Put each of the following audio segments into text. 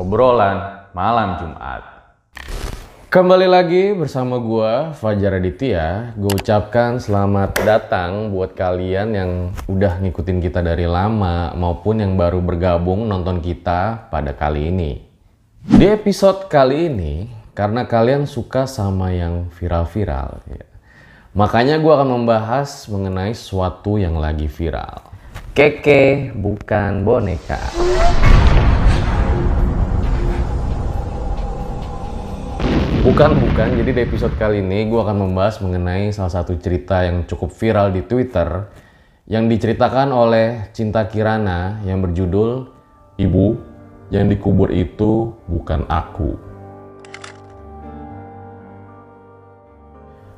Obrolan malam Jumat. Kembali lagi bersama gua Fajar Aditya. Gue ucapkan selamat datang buat kalian yang udah ngikutin kita dari lama maupun yang baru bergabung nonton kita pada kali ini. Di episode kali ini, karena kalian suka sama yang viral-viral, ya, makanya gua akan membahas mengenai sesuatu yang lagi viral. Keke bukan boneka. Bukan, bukan. Jadi di episode kali ini gue akan membahas mengenai salah satu cerita yang cukup viral di Twitter yang diceritakan oleh Cinta Kirana yang berjudul Ibu, yang dikubur itu bukan aku.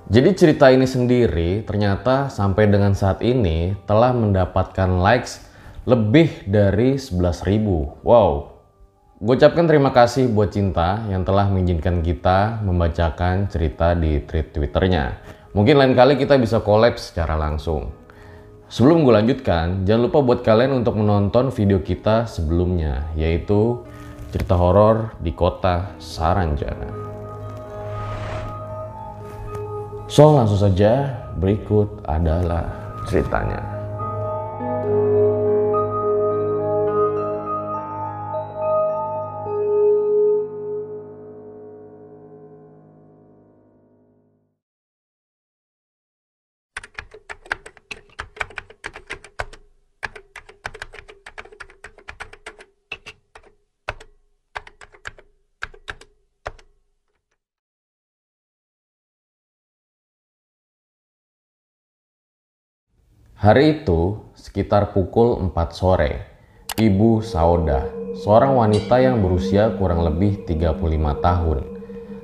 Jadi cerita ini sendiri ternyata sampai dengan saat ini telah mendapatkan likes lebih dari 11.000. Wow, Gue ucapkan terima kasih buat Cinta yang telah mengizinkan kita membacakan cerita di tweet Twitternya. Mungkin lain kali kita bisa collab secara langsung. Sebelum gue lanjutkan, jangan lupa buat kalian untuk menonton video kita sebelumnya, yaitu cerita horor di kota Saranjana. So langsung saja, berikut adalah ceritanya. Hari itu, sekitar pukul 4 sore, Ibu Sauda, seorang wanita yang berusia kurang lebih 35 tahun,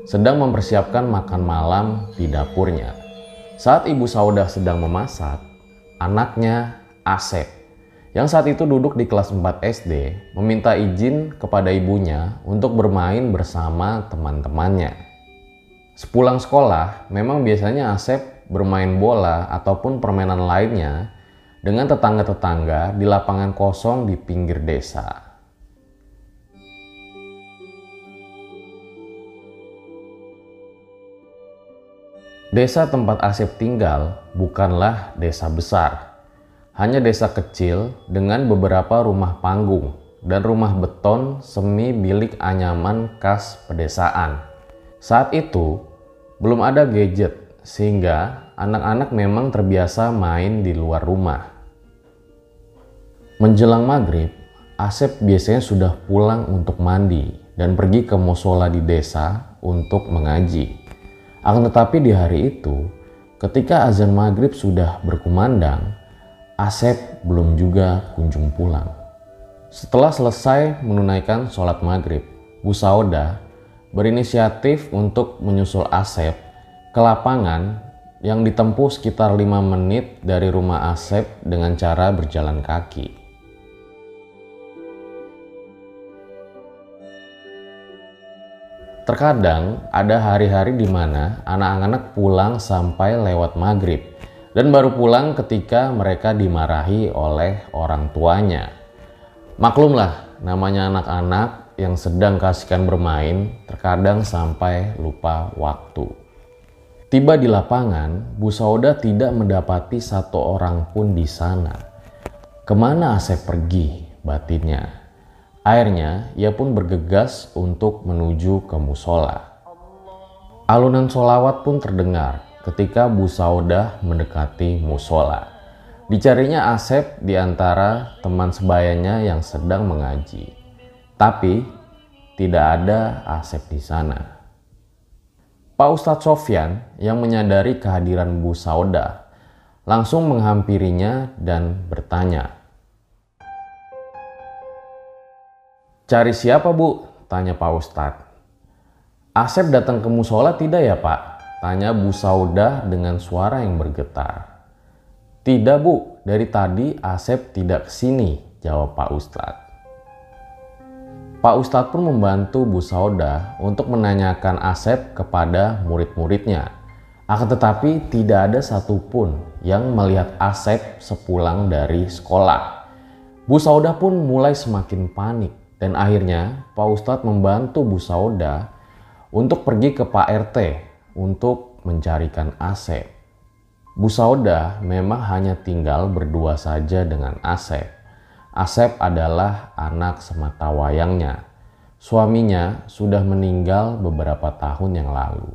sedang mempersiapkan makan malam di dapurnya. Saat Ibu Sauda sedang memasak, anaknya Asep, yang saat itu duduk di kelas 4 SD, meminta izin kepada ibunya untuk bermain bersama teman-temannya. Sepulang sekolah, memang biasanya Asep bermain bola ataupun permainan lainnya dengan tetangga-tetangga di lapangan kosong di pinggir desa. Desa tempat Asep tinggal bukanlah desa besar, hanya desa kecil dengan beberapa rumah panggung dan rumah beton semi bilik anyaman khas pedesaan. Saat itu, belum ada gadget sehingga anak-anak memang terbiasa main di luar rumah. Menjelang maghrib, Asep biasanya sudah pulang untuk mandi dan pergi ke musola di desa untuk mengaji. Akan tetapi di hari itu, ketika azan maghrib sudah berkumandang, Asep belum juga kunjung pulang. Setelah selesai menunaikan sholat maghrib, Bu Sauda berinisiatif untuk menyusul Asep ke lapangan yang ditempuh sekitar 5 menit dari rumah Asep dengan cara berjalan kaki. Terkadang ada hari-hari di mana anak-anak pulang sampai lewat maghrib dan baru pulang ketika mereka dimarahi oleh orang tuanya. Maklumlah, namanya anak-anak yang sedang kasihkan bermain terkadang sampai lupa waktu. Tiba di lapangan, Bu Sauda tidak mendapati satu orang pun di sana. Ke mana Asep pergi? Batinnya. Akhirnya, ia pun bergegas untuk menuju ke musola. Alunan solawat pun terdengar ketika Bu Saudah mendekati musola. Dicarinya Asep di antara teman sebayanya yang sedang mengaji. Tapi tidak ada Asep di sana. Pak Ustadz Sofyan yang menyadari kehadiran Bu Sauda langsung menghampirinya dan bertanya. Cari siapa bu? Tanya Pak Ustadz. Asep datang ke musola tidak ya pak? Tanya Bu Sauda dengan suara yang bergetar. Tidak bu, dari tadi Asep tidak ke sini, jawab Pak Ustadz. Pak Ustadz pun membantu Bu Sauda untuk menanyakan Asep kepada murid-muridnya. Akan tetapi tidak ada satupun yang melihat Asep sepulang dari sekolah. Bu Sauda pun mulai semakin panik dan akhirnya Pak Ustadz membantu Bu Sauda untuk pergi ke Pak RT untuk mencarikan Asep. Bu Sauda memang hanya tinggal berdua saja dengan Asep. Asep adalah anak semata wayangnya. Suaminya sudah meninggal beberapa tahun yang lalu.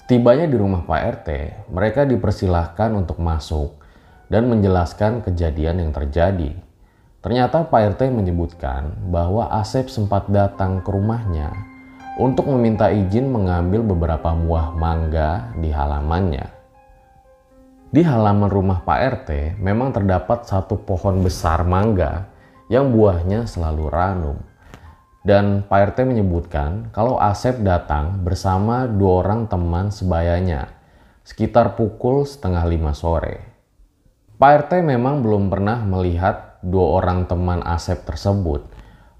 Setibanya di rumah Pak RT, mereka dipersilahkan untuk masuk dan menjelaskan kejadian yang terjadi. Ternyata Pak RT menyebutkan bahwa Asep sempat datang ke rumahnya untuk meminta izin mengambil beberapa buah mangga di halamannya. Di halaman rumah Pak RT memang terdapat satu pohon besar mangga yang buahnya selalu ranum. Dan Pak RT menyebutkan kalau Asep datang bersama dua orang teman sebayanya sekitar pukul setengah lima sore. Pak RT memang belum pernah melihat dua orang teman Asep tersebut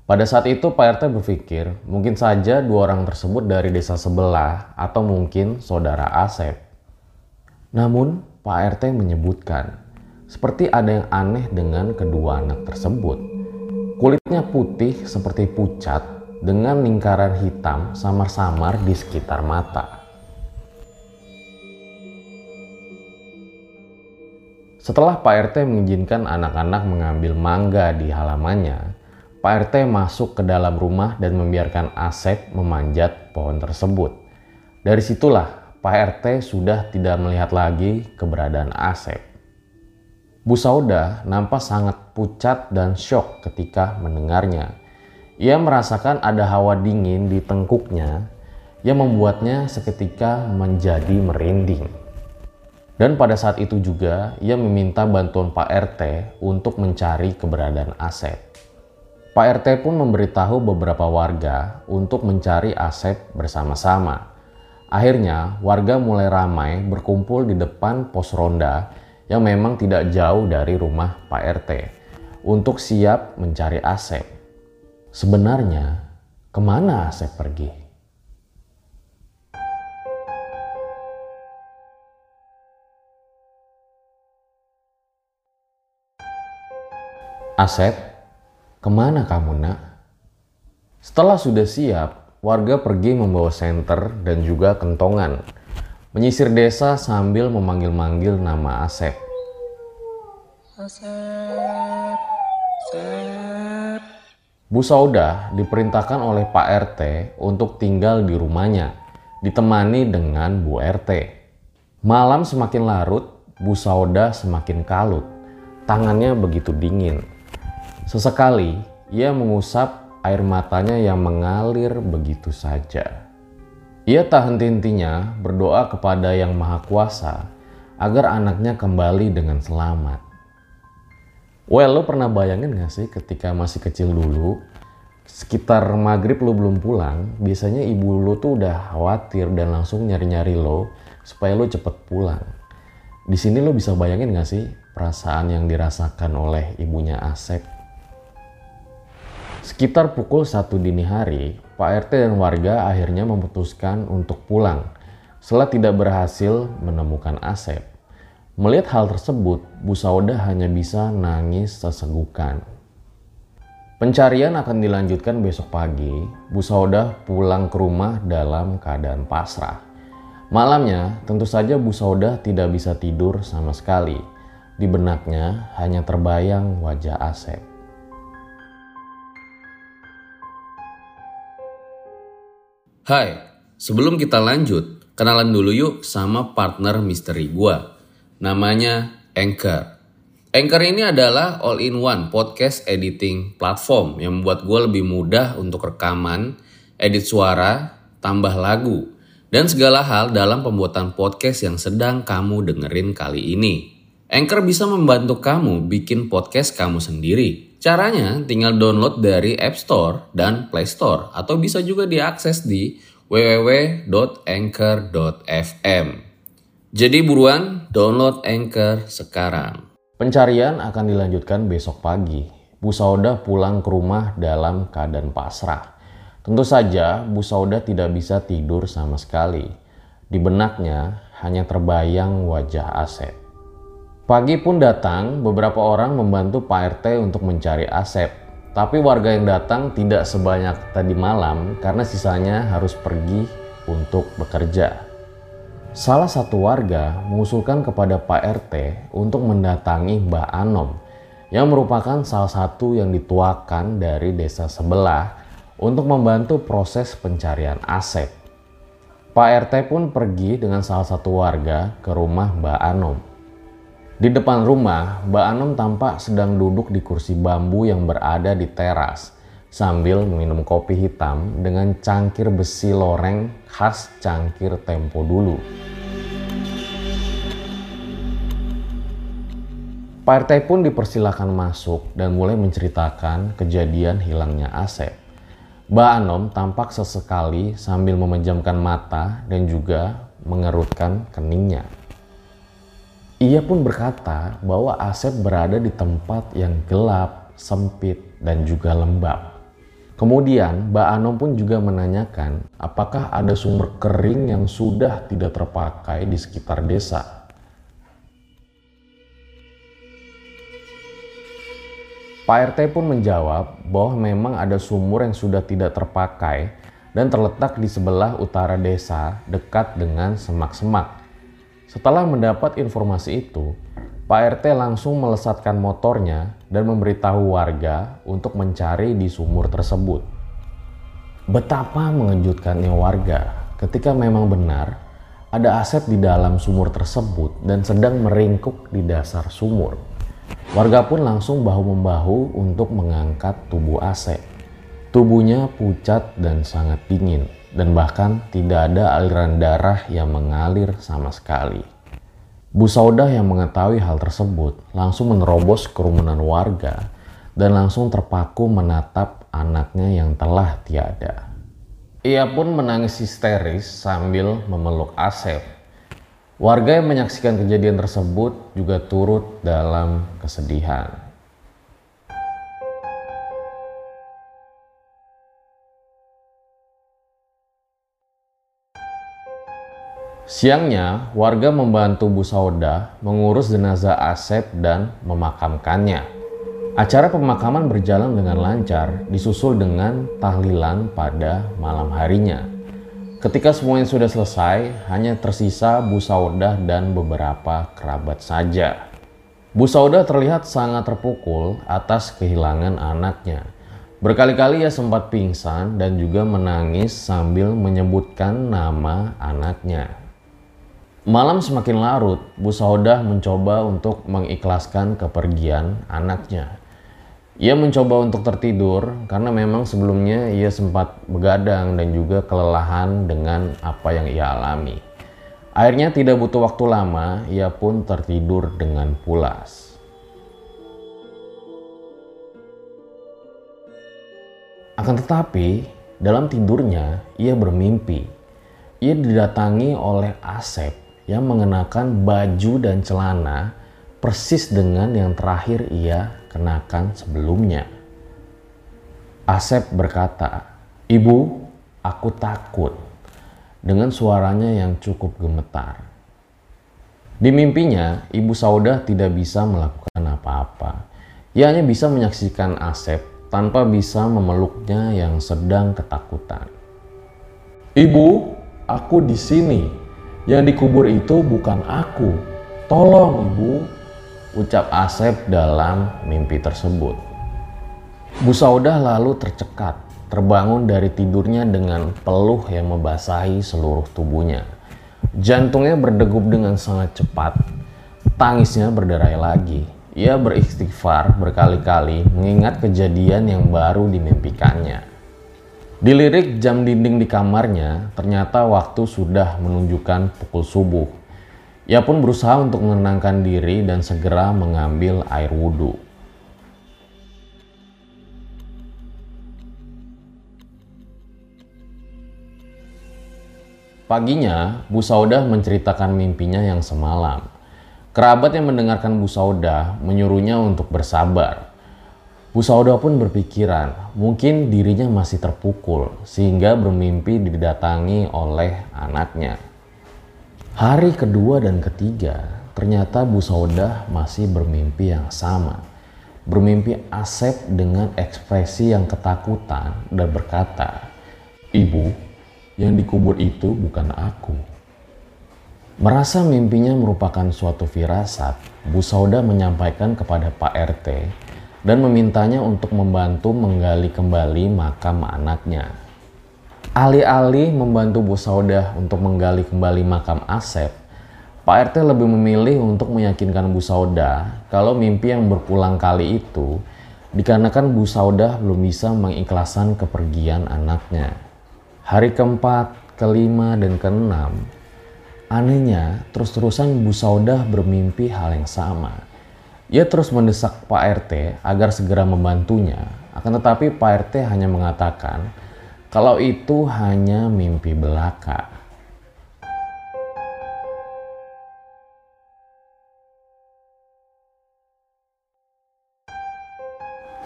pada saat itu Pak RT berpikir mungkin saja dua orang tersebut dari desa sebelah atau mungkin saudara Asep. Namun Pak RT menyebutkan seperti ada yang aneh dengan kedua anak tersebut. Kulitnya putih seperti pucat dengan lingkaran hitam samar-samar di sekitar mata. Setelah Pak RT mengizinkan anak-anak mengambil mangga di halamannya, Pak RT masuk ke dalam rumah dan membiarkan Asep memanjat pohon tersebut. Dari situlah Pak RT sudah tidak melihat lagi keberadaan Asep. Bu Sauda nampak sangat pucat dan syok ketika mendengarnya. Ia merasakan ada hawa dingin di tengkuknya yang membuatnya seketika menjadi merinding. Dan pada saat itu juga ia meminta bantuan Pak RT untuk mencari keberadaan Asep. Pak RT pun memberitahu beberapa warga untuk mencari Asep bersama-sama. Akhirnya warga mulai ramai berkumpul di depan pos ronda yang memang tidak jauh dari rumah Pak RT untuk siap mencari Asep. Sebenarnya ke mana Asep pergi? Asep Ke mana kamu nak? Setelah sudah siap, warga pergi membawa senter dan juga kentongan. Menyisir desa sambil memanggil-manggil nama Asep. Asep, Asep. Bu Sauda diperintahkan oleh Pak RT untuk tinggal di rumahnya, ditemani dengan Bu RT. Malam semakin larut, Bu Sauda semakin kalut. Tangannya begitu dingin Sesekali ia mengusap air matanya yang mengalir begitu saja. Ia tak henti-hentinya berdoa kepada Yang Maha Kuasa agar anaknya kembali dengan selamat. Well, lo pernah bayangin gak sih ketika masih kecil dulu, sekitar maghrib lo belum pulang, biasanya ibu lo tuh udah khawatir dan langsung nyari-nyari lo supaya lo cepet pulang. Di sini lo bisa bayangin gak sih perasaan yang dirasakan oleh ibunya Asep Sekitar pukul satu dini hari, Pak RT dan warga akhirnya memutuskan untuk pulang setelah tidak berhasil menemukan Asep. Melihat hal tersebut, Bu Sauda hanya bisa nangis sesegukan. Pencarian akan dilanjutkan besok pagi. Bu Sauda pulang ke rumah dalam keadaan pasrah. Malamnya, tentu saja Bu Sauda tidak bisa tidur sama sekali. Di benaknya hanya terbayang wajah Asep. Hai, sebelum kita lanjut, kenalan dulu yuk sama partner misteri gua. Namanya Anchor. Anchor ini adalah all-in-one podcast editing platform yang membuat gue lebih mudah untuk rekaman, edit suara, tambah lagu, dan segala hal dalam pembuatan podcast yang sedang kamu dengerin kali ini. Anchor bisa membantu kamu bikin podcast kamu sendiri. Caranya tinggal download dari App Store dan Play Store atau bisa juga diakses di www.anchor.fm. Jadi buruan download Anchor sekarang. Pencarian akan dilanjutkan besok pagi. Bu Sauda pulang ke rumah dalam keadaan pasrah. Tentu saja Bu Sauda tidak bisa tidur sama sekali. Di benaknya hanya terbayang wajah Asep. Pagi pun datang, beberapa orang membantu Pak RT untuk mencari Asep. Tapi warga yang datang tidak sebanyak tadi malam karena sisanya harus pergi untuk bekerja. Salah satu warga mengusulkan kepada Pak RT untuk mendatangi Mbak Anom yang merupakan salah satu yang dituakan dari desa sebelah untuk membantu proses pencarian Asep. Pak RT pun pergi dengan salah satu warga ke rumah Mbak Anom. Di depan rumah, Mbak Anom tampak sedang duduk di kursi bambu yang berada di teras sambil minum kopi hitam dengan cangkir besi loreng khas cangkir tempo dulu. Pak RT pun dipersilakan masuk dan mulai menceritakan kejadian hilangnya Asep. Mbak Anom tampak sesekali sambil memejamkan mata dan juga mengerutkan keningnya. Ia pun berkata bahwa Asep berada di tempat yang gelap, sempit, dan juga lembab. Kemudian Mbak Anom pun juga menanyakan apakah ada sumber kering yang sudah tidak terpakai di sekitar desa. Pak RT pun menjawab bahwa memang ada sumur yang sudah tidak terpakai dan terletak di sebelah utara desa dekat dengan semak-semak. Setelah mendapat informasi itu, Pak RT langsung melesatkan motornya dan memberitahu warga untuk mencari di sumur tersebut. Betapa mengejutkannya warga ketika memang benar ada Asep di dalam sumur tersebut dan sedang meringkuk di dasar sumur. Warga pun langsung bahu-membahu untuk mengangkat tubuh Asep. Tubuhnya pucat dan sangat dingin dan bahkan tidak ada aliran darah yang mengalir sama sekali. Bu Saudah yang mengetahui hal tersebut langsung menerobos kerumunan warga dan langsung terpaku menatap anaknya yang telah tiada. Ia pun menangis histeris sambil memeluk Asep. Warga yang menyaksikan kejadian tersebut juga turut dalam kesedihan. Siangnya, warga membantu Bu Sauda mengurus jenazah Asep dan memakamkannya. Acara pemakaman berjalan dengan lancar, disusul dengan tahlilan pada malam harinya. Ketika semuanya sudah selesai, hanya tersisa Bu Sauda dan beberapa kerabat saja. Bu Sauda terlihat sangat terpukul atas kehilangan anaknya. Berkali-kali ia sempat pingsan dan juga menangis sambil menyebutkan nama anaknya. Malam semakin larut, Bu Saudah mencoba untuk mengikhlaskan kepergian anaknya. Ia mencoba untuk tertidur karena memang sebelumnya ia sempat begadang dan juga kelelahan dengan apa yang ia alami. Akhirnya tidak butuh waktu lama, ia pun tertidur dengan pulas. Akan tetapi, dalam tidurnya ia bermimpi. Ia didatangi oleh Asep yang mengenakan baju dan celana persis dengan yang terakhir ia kenakan sebelumnya. Asep berkata, Ibu, aku takut. Dengan suaranya yang cukup gemetar. Di mimpinya, Ibu Saudah tidak bisa melakukan apa-apa. Ia hanya bisa menyaksikan Asep tanpa bisa memeluknya yang sedang ketakutan. Ibu, aku di sini. Yang dikubur itu bukan aku. Tolong, Ibu, ucap Asep dalam mimpi tersebut. Bu Saudah lalu tercekat, terbangun dari tidurnya dengan peluh yang membasahi seluruh tubuhnya. Jantungnya berdegup dengan sangat cepat. Tangisnya berderai lagi. Ia beristighfar berkali-kali mengingat kejadian yang baru dimimpikannya. Dilirik jam dinding di kamarnya, ternyata waktu sudah menunjukkan pukul subuh. Ia pun berusaha untuk menenangkan diri dan segera mengambil air wudhu. Paginya, Bu Saudah menceritakan mimpinya yang semalam. Kerabat yang mendengarkan Bu Saudah menyuruhnya untuk bersabar. Bu Saudah pun berpikiran, mungkin dirinya masih terpukul sehingga bermimpi didatangi oleh anaknya. Hari kedua dan ketiga, ternyata Bu Saudah masih bermimpi yang sama. Bermimpi Asep dengan ekspresi yang ketakutan dan berkata, Ibu, yang dikubur itu bukan aku. Merasa mimpinya merupakan suatu firasat, Bu Sauda menyampaikan kepada Pak RT dan memintanya untuk membantu menggali kembali makam anaknya. Alih-alih membantu Bu Sauda untuk menggali kembali makam Asep, Pak RT lebih memilih untuk meyakinkan Bu Sauda kalau mimpi yang berulang kali itu dikarenakan Bu Sauda belum bisa mengikhlaskan kepergian anaknya. Hari keempat, kelima, dan keenam, anehnya terus-terusan Bu Saudah bermimpi hal yang sama. Ia terus mendesak Pak RT agar segera membantunya, akan tetapi Pak RT hanya mengatakan kalau itu hanya mimpi belaka.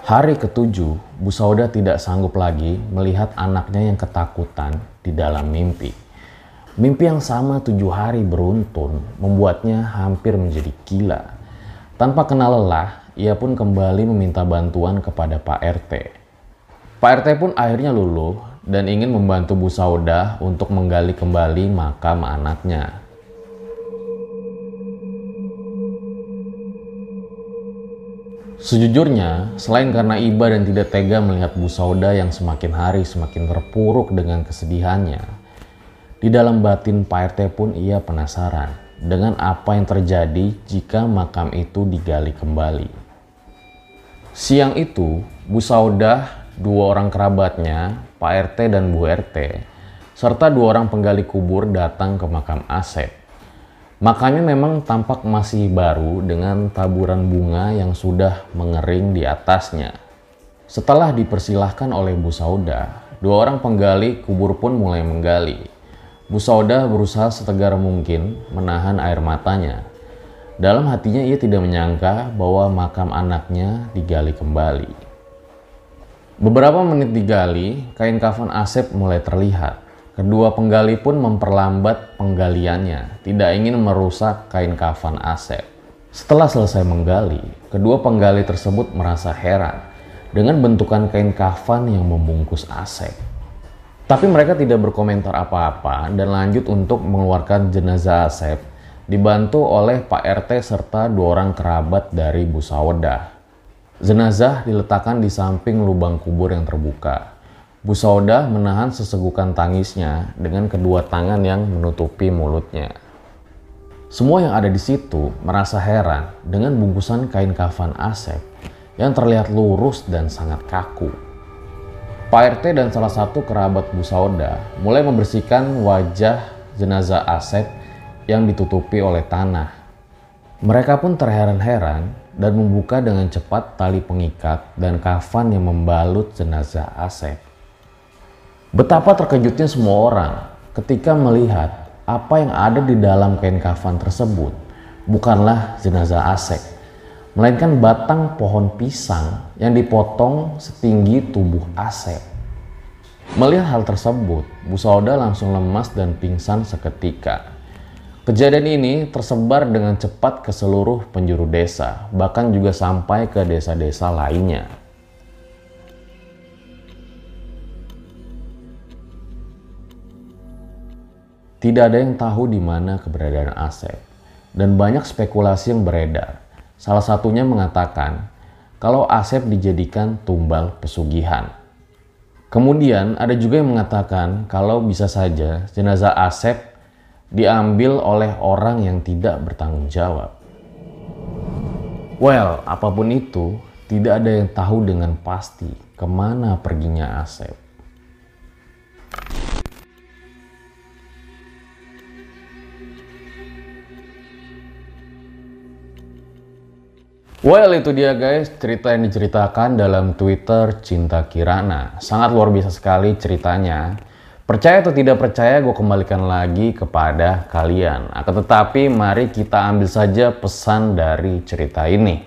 Hari ketujuh, Bu Sauda tidak sanggup lagi melihat anaknya yang ketakutan di dalam mimpi. Mimpi yang sama tujuh hari beruntun membuatnya hampir menjadi gila. Tanpa kenal lelah, ia pun kembali meminta bantuan kepada Pak RT. Pak RT pun akhirnya luluh dan ingin membantu Bu Sauda untuk menggali kembali makam anaknya. Sejujurnya, selain karena iba dan tidak tega melihat Bu Sauda yang semakin hari semakin terpuruk dengan kesedihannya, di dalam batin Pak RT pun ia penasaran dengan apa yang terjadi jika makam itu digali kembali. Siang itu, Bu Sauda, dua orang kerabatnya, Pak RT dan Bu RT, serta dua orang penggali kubur datang ke makam Asep. Makamnya memang tampak masih baru dengan taburan bunga yang sudah mengering di atasnya. Setelah dipersilahkan oleh Bu Sauda, dua orang penggali kubur pun mulai menggali. Bu Sauda berusaha setegar mungkin menahan air matanya. Dalam hatinya ia tidak menyangka bahwa makam anaknya digali kembali. Beberapa menit digali, kain kafan Asep mulai terlihat. Kedua penggali pun memperlambat penggaliannya, tidak ingin merusak kain kafan Asep. Setelah selesai menggali, kedua penggali tersebut merasa heran dengan bentukan kain kafan yang membungkus Asep. Tapi mereka tidak berkomentar apa-apa dan lanjut untuk mengeluarkan jenazah Asep dibantu oleh Pak RT serta dua orang kerabat dari Bu Sawedah. Jenazah diletakkan di samping lubang kubur yang terbuka. Bu Sauda menahan sesegukan tangisnya dengan kedua tangan yang menutupi mulutnya. Semua yang ada di situ merasa heran dengan bungkusan kain kafan Asep yang terlihat lurus dan sangat kaku. Pak RT dan salah satu kerabat Bu Sauda mulai membersihkan wajah jenazah Asep yang ditutupi oleh tanah. Mereka pun terheran-heran dan membuka dengan cepat tali pengikat dan kafan yang membalut jenazah Asep. Betapa terkejutnya semua orang ketika melihat apa yang ada di dalam kain kafan tersebut bukanlah jenazah Asep, melainkan batang pohon pisang yang dipotong setinggi tubuh Asep. Melihat hal tersebut, Bu Sauda langsung lemas dan pingsan seketika. Kejadian ini tersebar dengan cepat ke seluruh penjuru desa, bahkan juga sampai ke desa-desa lainnya. Tidak ada yang tahu di mana keberadaan Asep, dan banyak spekulasi yang beredar. Salah satunya mengatakan kalau Asep dijadikan tumbal pesugihan. Kemudian ada juga yang mengatakan kalau bisa saja jenazah Asep diambil oleh orang yang tidak bertanggung jawab. Well, apa pun itu, tidak ada yang tahu dengan pasti ke mana perginya Asep. Well itu dia guys cerita yang diceritakan dalam Twitter Cinta Kirana. Sangat luar biasa sekali ceritanya. Percaya atau tidak percaya gue kembalikan lagi kepada kalian. Akan tetapi mari kita ambil saja pesan dari cerita ini.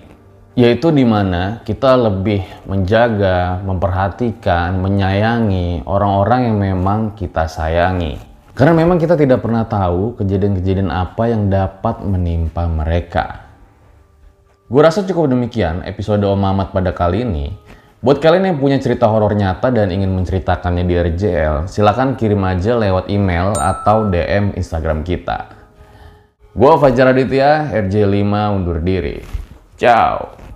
Yaitu di mana kita lebih menjaga, memperhatikan, menyayangi orang-orang yang memang kita sayangi. Karena memang kita tidak pernah tahu kejadian-kejadian apa yang dapat menimpa mereka. Gue rasa cukup demikian episode Om Mamat pada kali ini. Buat kalian yang punya cerita horor nyata dan ingin menceritakannya di RJL, silahkan kirim aja lewat email atau DM Instagram kita. Gue Fajar Aditya, RJ5 undur diri. Ciao!